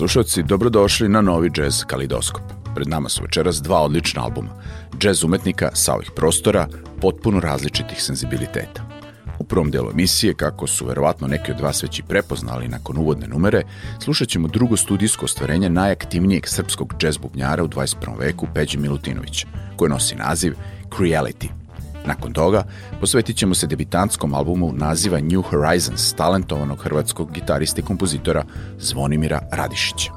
slušalci, dobrodošli na novi jazz kalidoskop. Pred nama su večeras dva odlična albuma. Jazz umetnika sa ovih prostora, potpuno različitih senzibiliteta. U prvom delu emisije, kako su verovatno neki od vas već i prepoznali nakon uvodne numere, slušat ćemo drugo studijsko ostvarenje najaktivnijeg srpskog džez bubnjara u 21. veku Peđe Milutinovića, koje nosi naziv Creality. Nakon toga posvetit ćemo se debitantskom albumu naziva New Horizons talentovanog hrvatskog gitarista i kompozitora Zvonimira Radišića.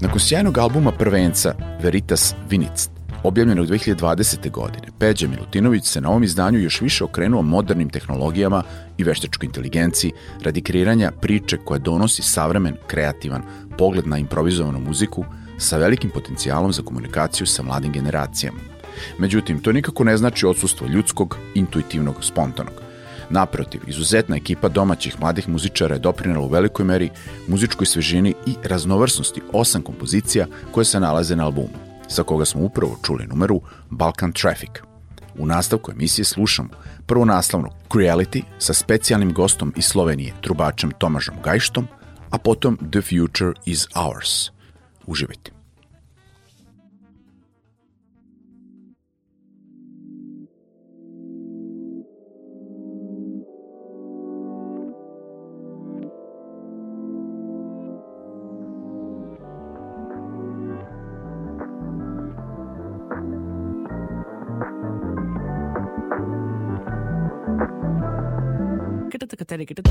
Nakon sjajnog albuma prvenca Veritas Vinic, objavljenog 2020. godine, Peđa Milutinović se na ovom izdanju još više okrenuo modernim tehnologijama i veštačkoj inteligenciji radi kreiranja priče koja donosi savremen, kreativan pogled na improvizovanu muziku sa velikim potencijalom za komunikaciju sa mladim generacijama. Međutim, to nikako ne znači odsustvo ljudskog, intuitivnog, spontanog. Naprotiv, izuzetna ekipa domaćih mladih muzičara je doprinala u velikoj meri muzičkoj svežini i raznovrsnosti osam kompozicija koje se nalaze na albumu, sa koga smo upravo čuli numeru Balkan Traffic. U nastavku emisije slušamo prvo naslovno Creality sa specijalnim gostom iz Slovenije, trubačem Tomažom Gajštom, a potom The Future is Ours. Uživajte. கருத்துக்கு தெரிவிக்கிட்டு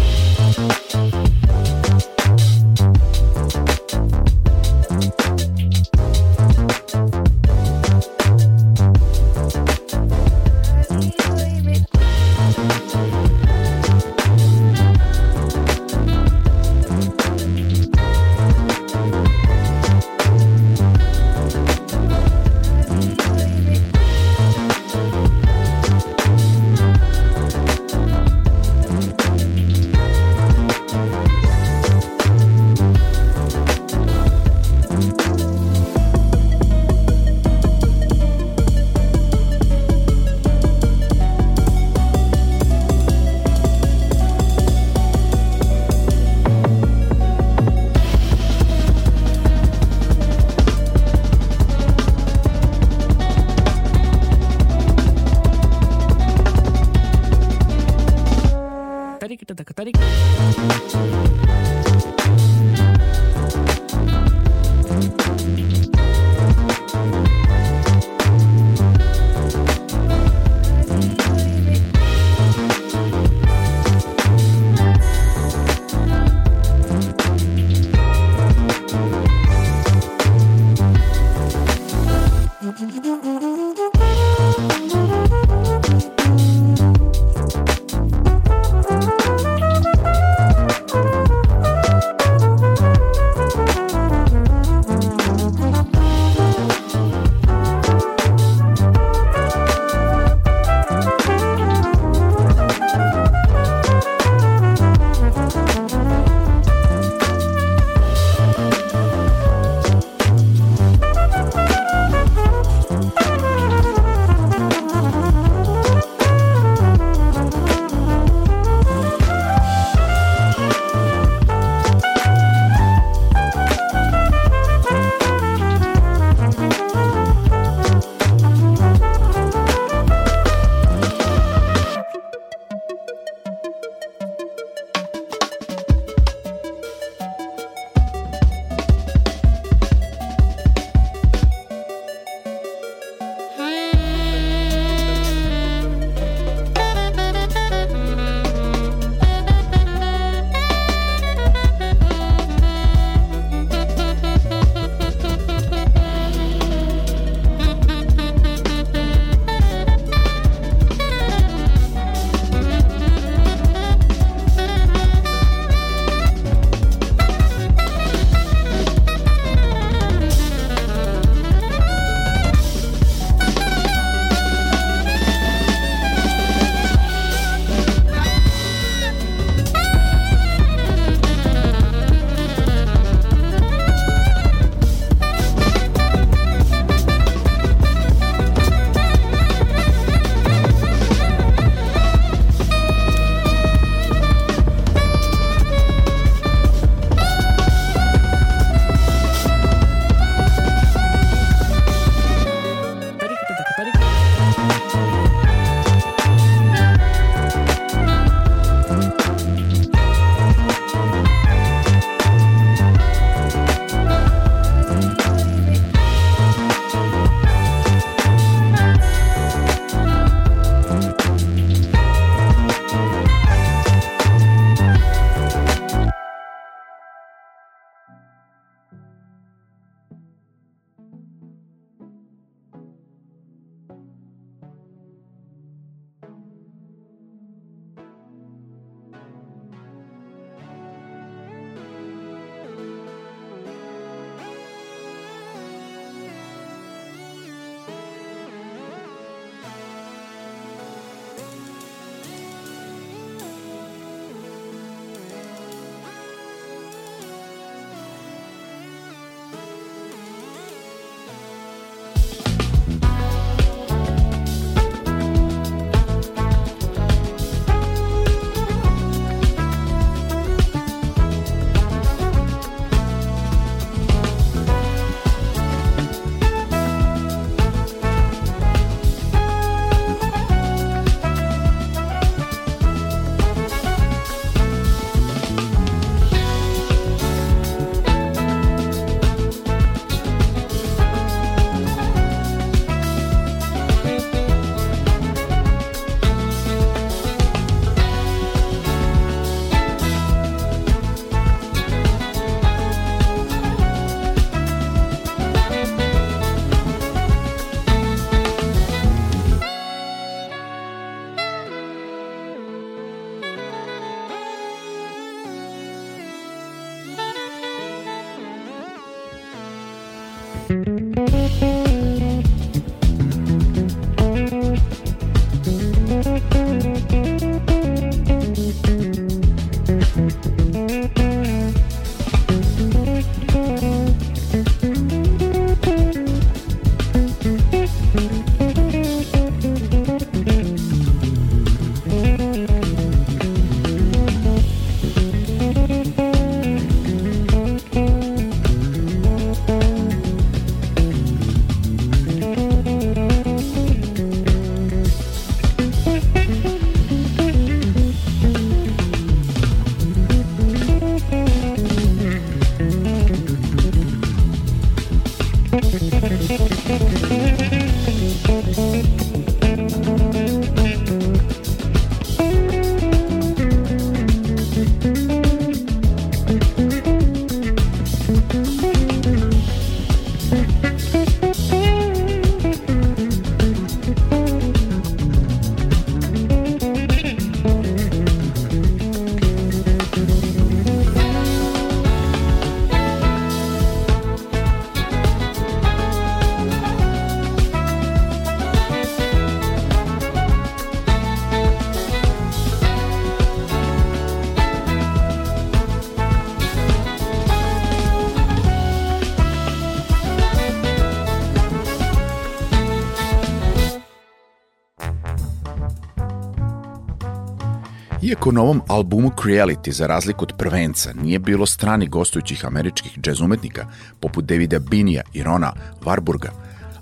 Iako na ovom albumu Creality, za razliku od prvenca, nije bilo strani gostujućih američkih džez umetnika, poput Davida Binija i Rona Warburga,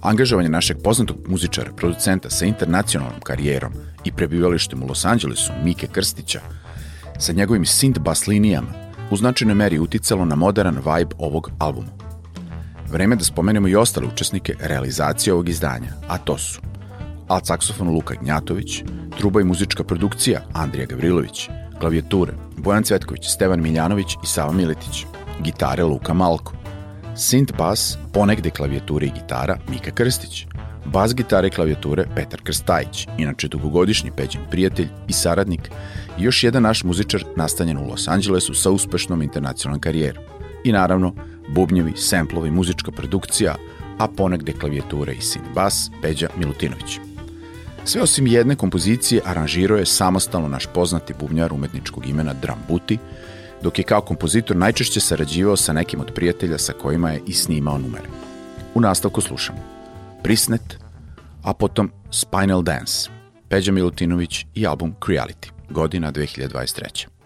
angažovanje našeg poznatog muzičara, producenta sa internacionalnom karijerom i prebivalištem u Los Angelesu, Mike Krstića, sa njegovim synth bass linijama, u značajnoj meri uticalo na modern vibe ovog albuma. Vreme da spomenemo i ostale učesnike realizacije ovog izdanja, a to su alt saksofon Luka Gnjatović, truba i muzička produkcija Andrija Gavrilović, klavijature Bojan Cvetković, Stevan Miljanović i Sava Miletić, gitare Luka Malko, synth bas, ponegde klavijature i gitara Mika Krstić, bas gitare i klavijature Petar Krstajić, inače dugogodišnji peđen prijatelj i saradnik i još jedan naš muzičar nastanjen u Los Angelesu sa uspešnom internacionalnom karijerom. I naravno, bubnjevi, semplovi, muzička produkcija, a ponegde klavijature i synth bas Peđa Milutinović. Sve osim jedne kompozicije aranžirao je samostalno naš poznati bubnjar umetničkog imena Drambuti, dok je kao kompozitor najčešće sarađivao sa nekim od prijatelja sa kojima je i snimao numere. U nastavku slušamo Prisnet, a potom Spinal Dance, Peđa Milutinović i album Creality, godina 2023.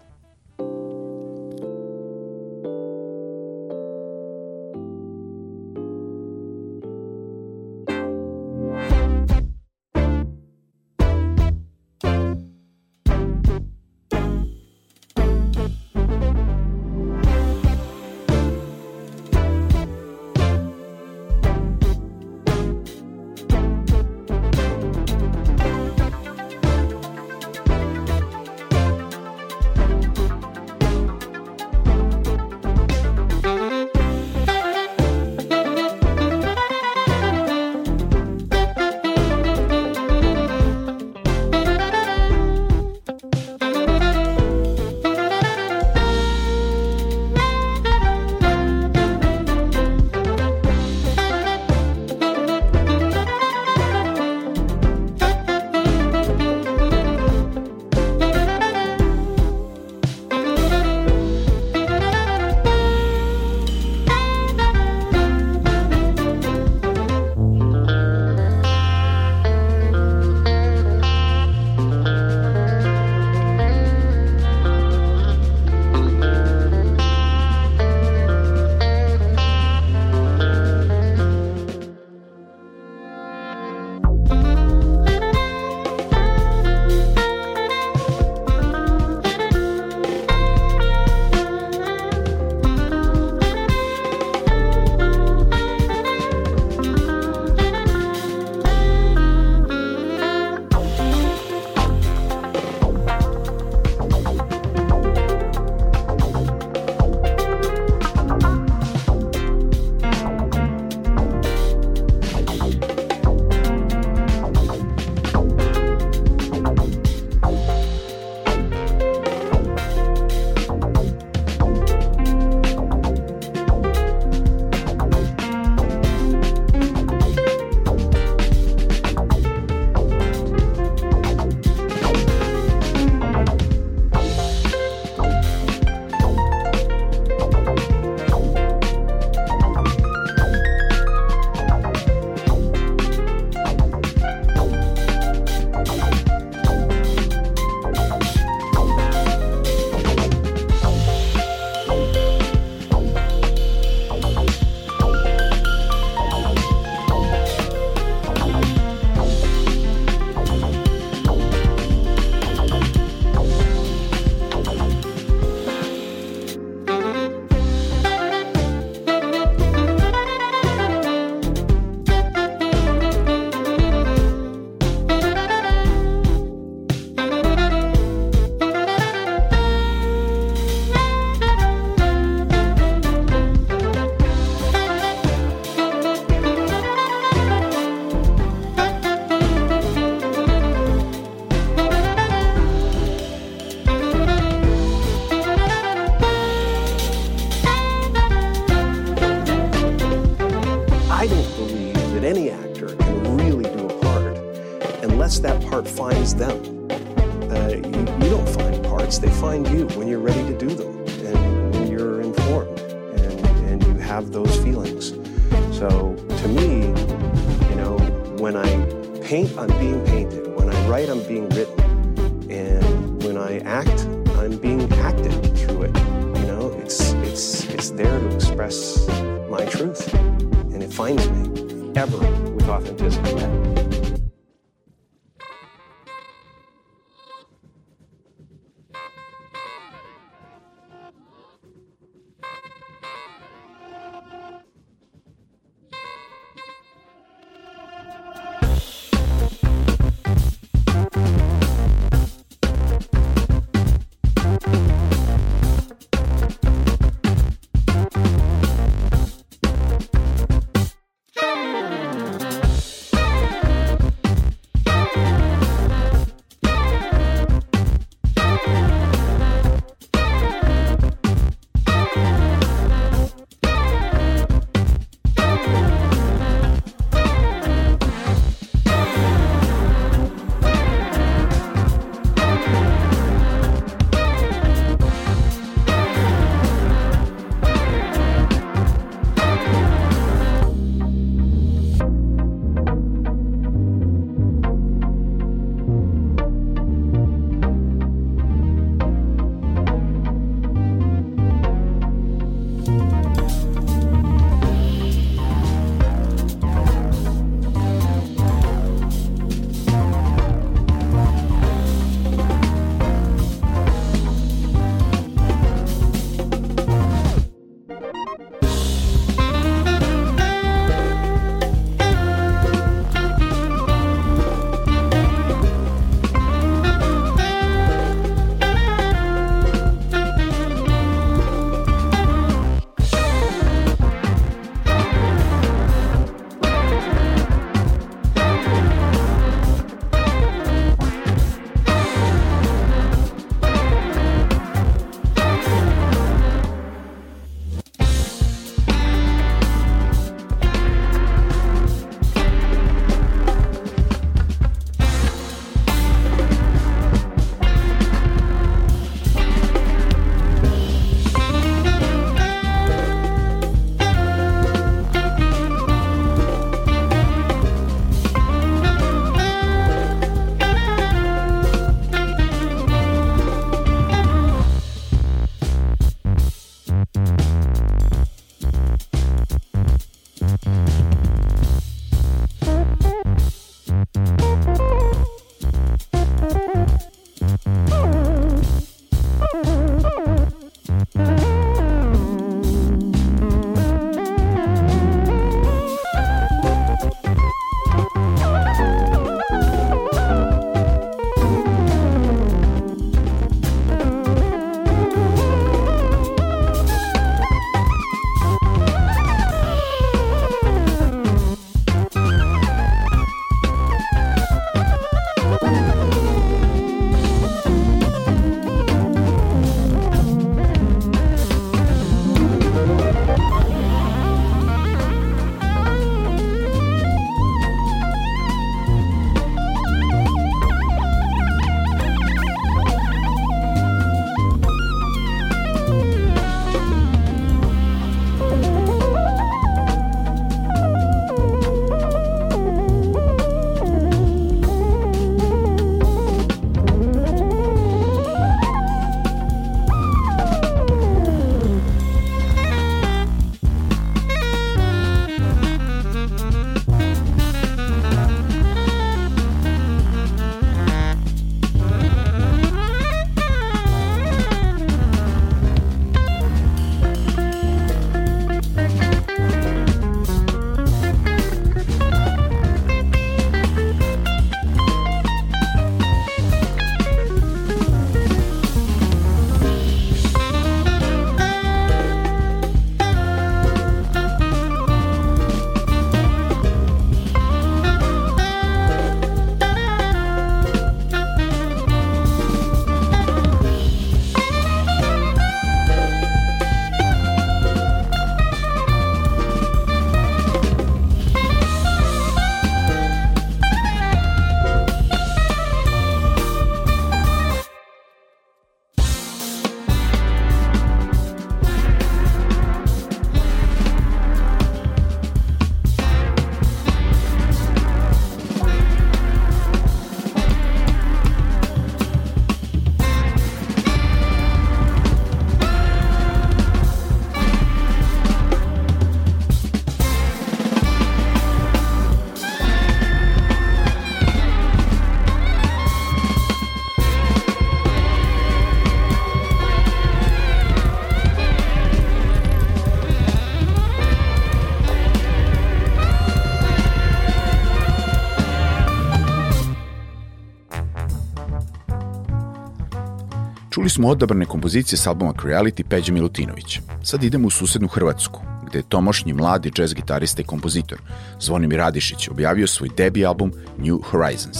smo odabrane kompozicije s albuma Creality Peđe Milutinovića. Sad idemo u susednu Hrvatsku, gde je tomošnji mladi jazz gitarista i kompozitor Zvonimir Radišić objavio svoj debi album New Horizons.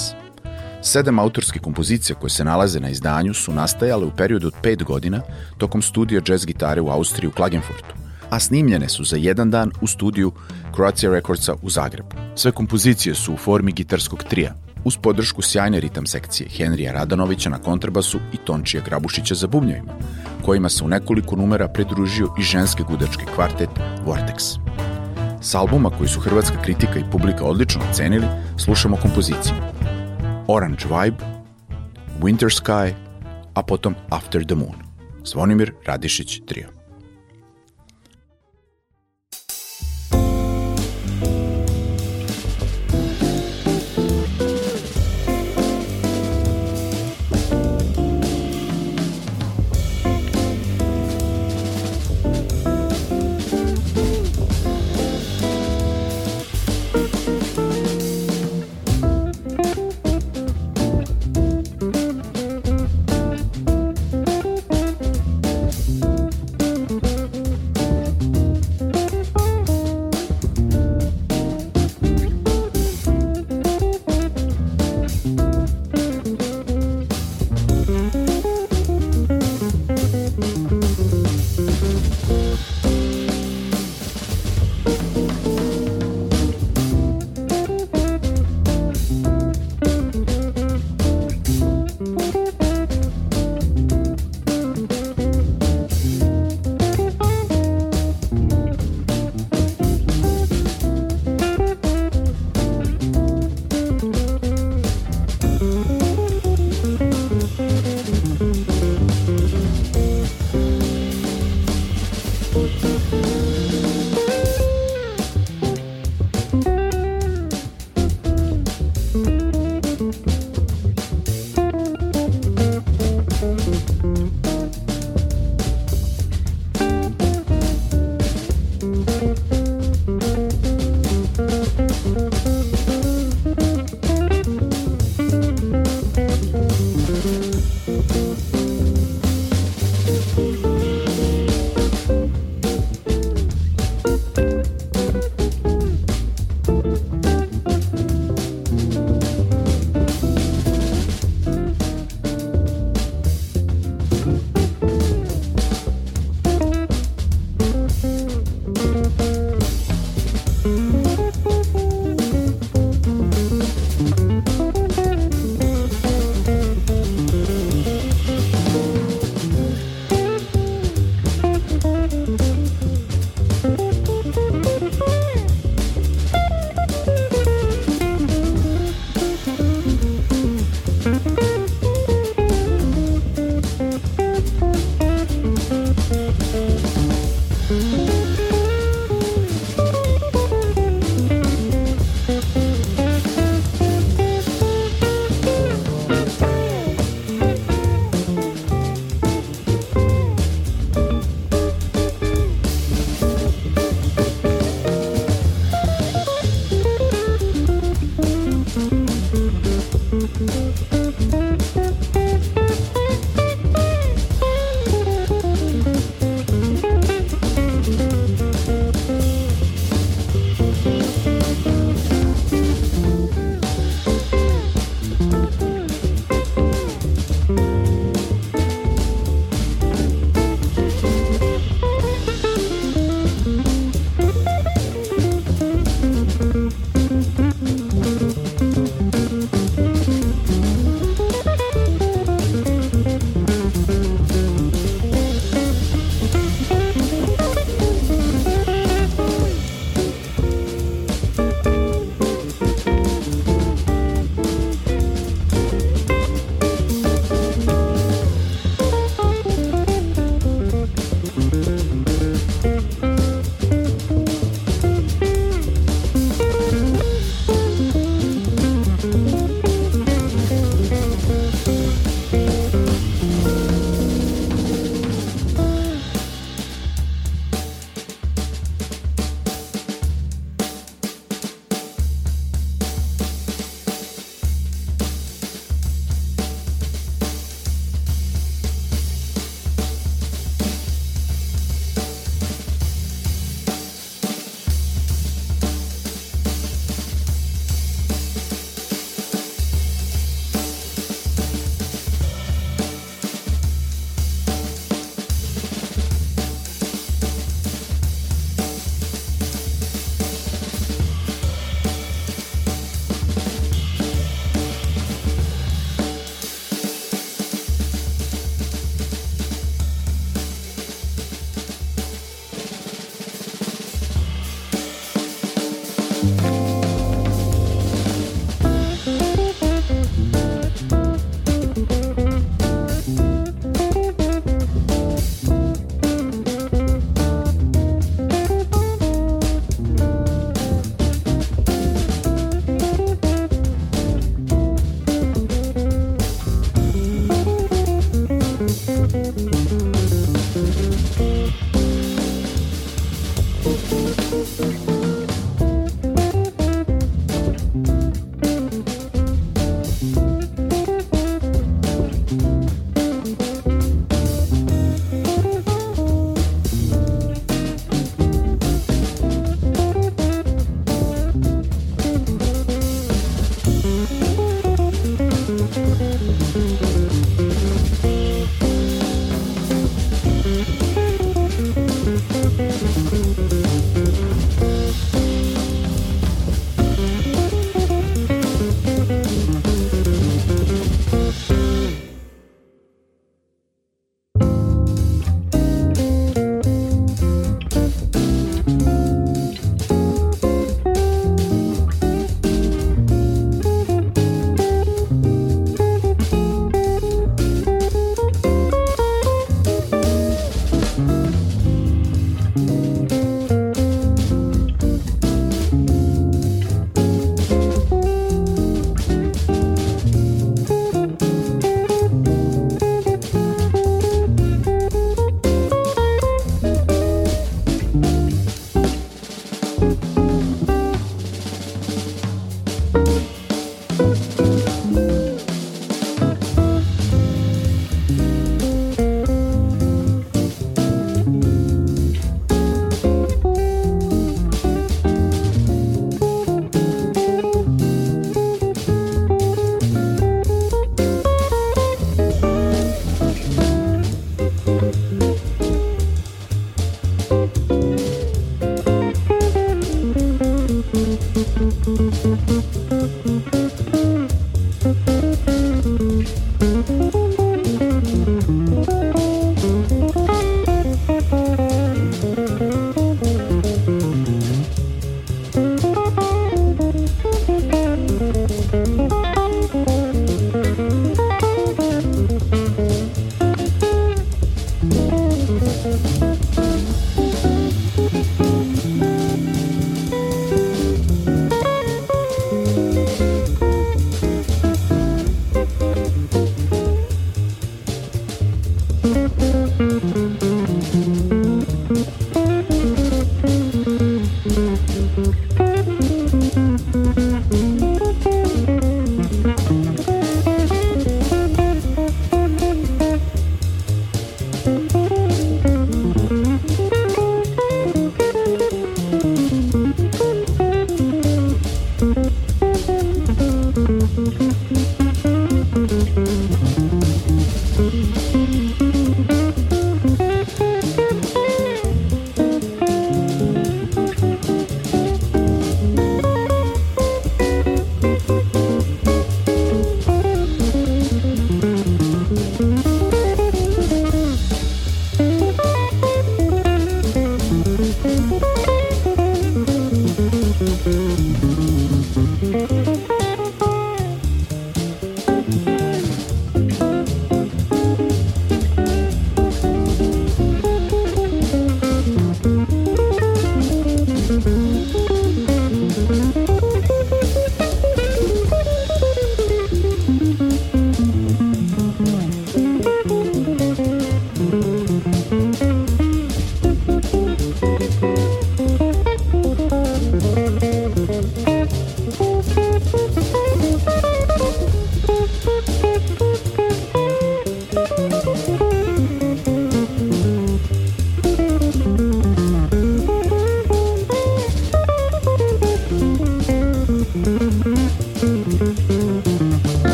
Sedam autorskih kompozicija koje se nalaze na izdanju su nastajale u periodu od pet godina tokom studija jazz gitare u Austriji u Klagenfurtu, a snimljene su za jedan dan u studiju Croatia Recordsa u Zagrebu. Sve kompozicije su u formi gitarskog trija, uz podršku sjajne ritam sekcije Henrija Radanovića na kontrabasu i Tončija Grabušića za bubnjevima, kojima se u nekoliko numera pridružio i ženski gudački kvartet Vortex. S albuma koji su hrvatska kritika i publika odlično ocenili, slušamo kompoziciju Orange Vibe, Winter Sky, a potom After the Moon. Zvonimir Radišić Trio.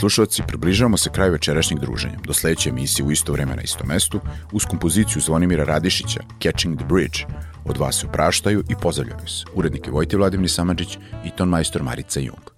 slušalci, približavamo se kraju večerašnjeg druženja. Do sledeće emisije u isto vreme na istom mestu, uz kompoziciju Zvonimira Radišića, Catching the Bridge, od vas se upraštaju i pozdravljaju se. Urednik je Vojte Vladimir Samadžić i ton majstor Marica Jung.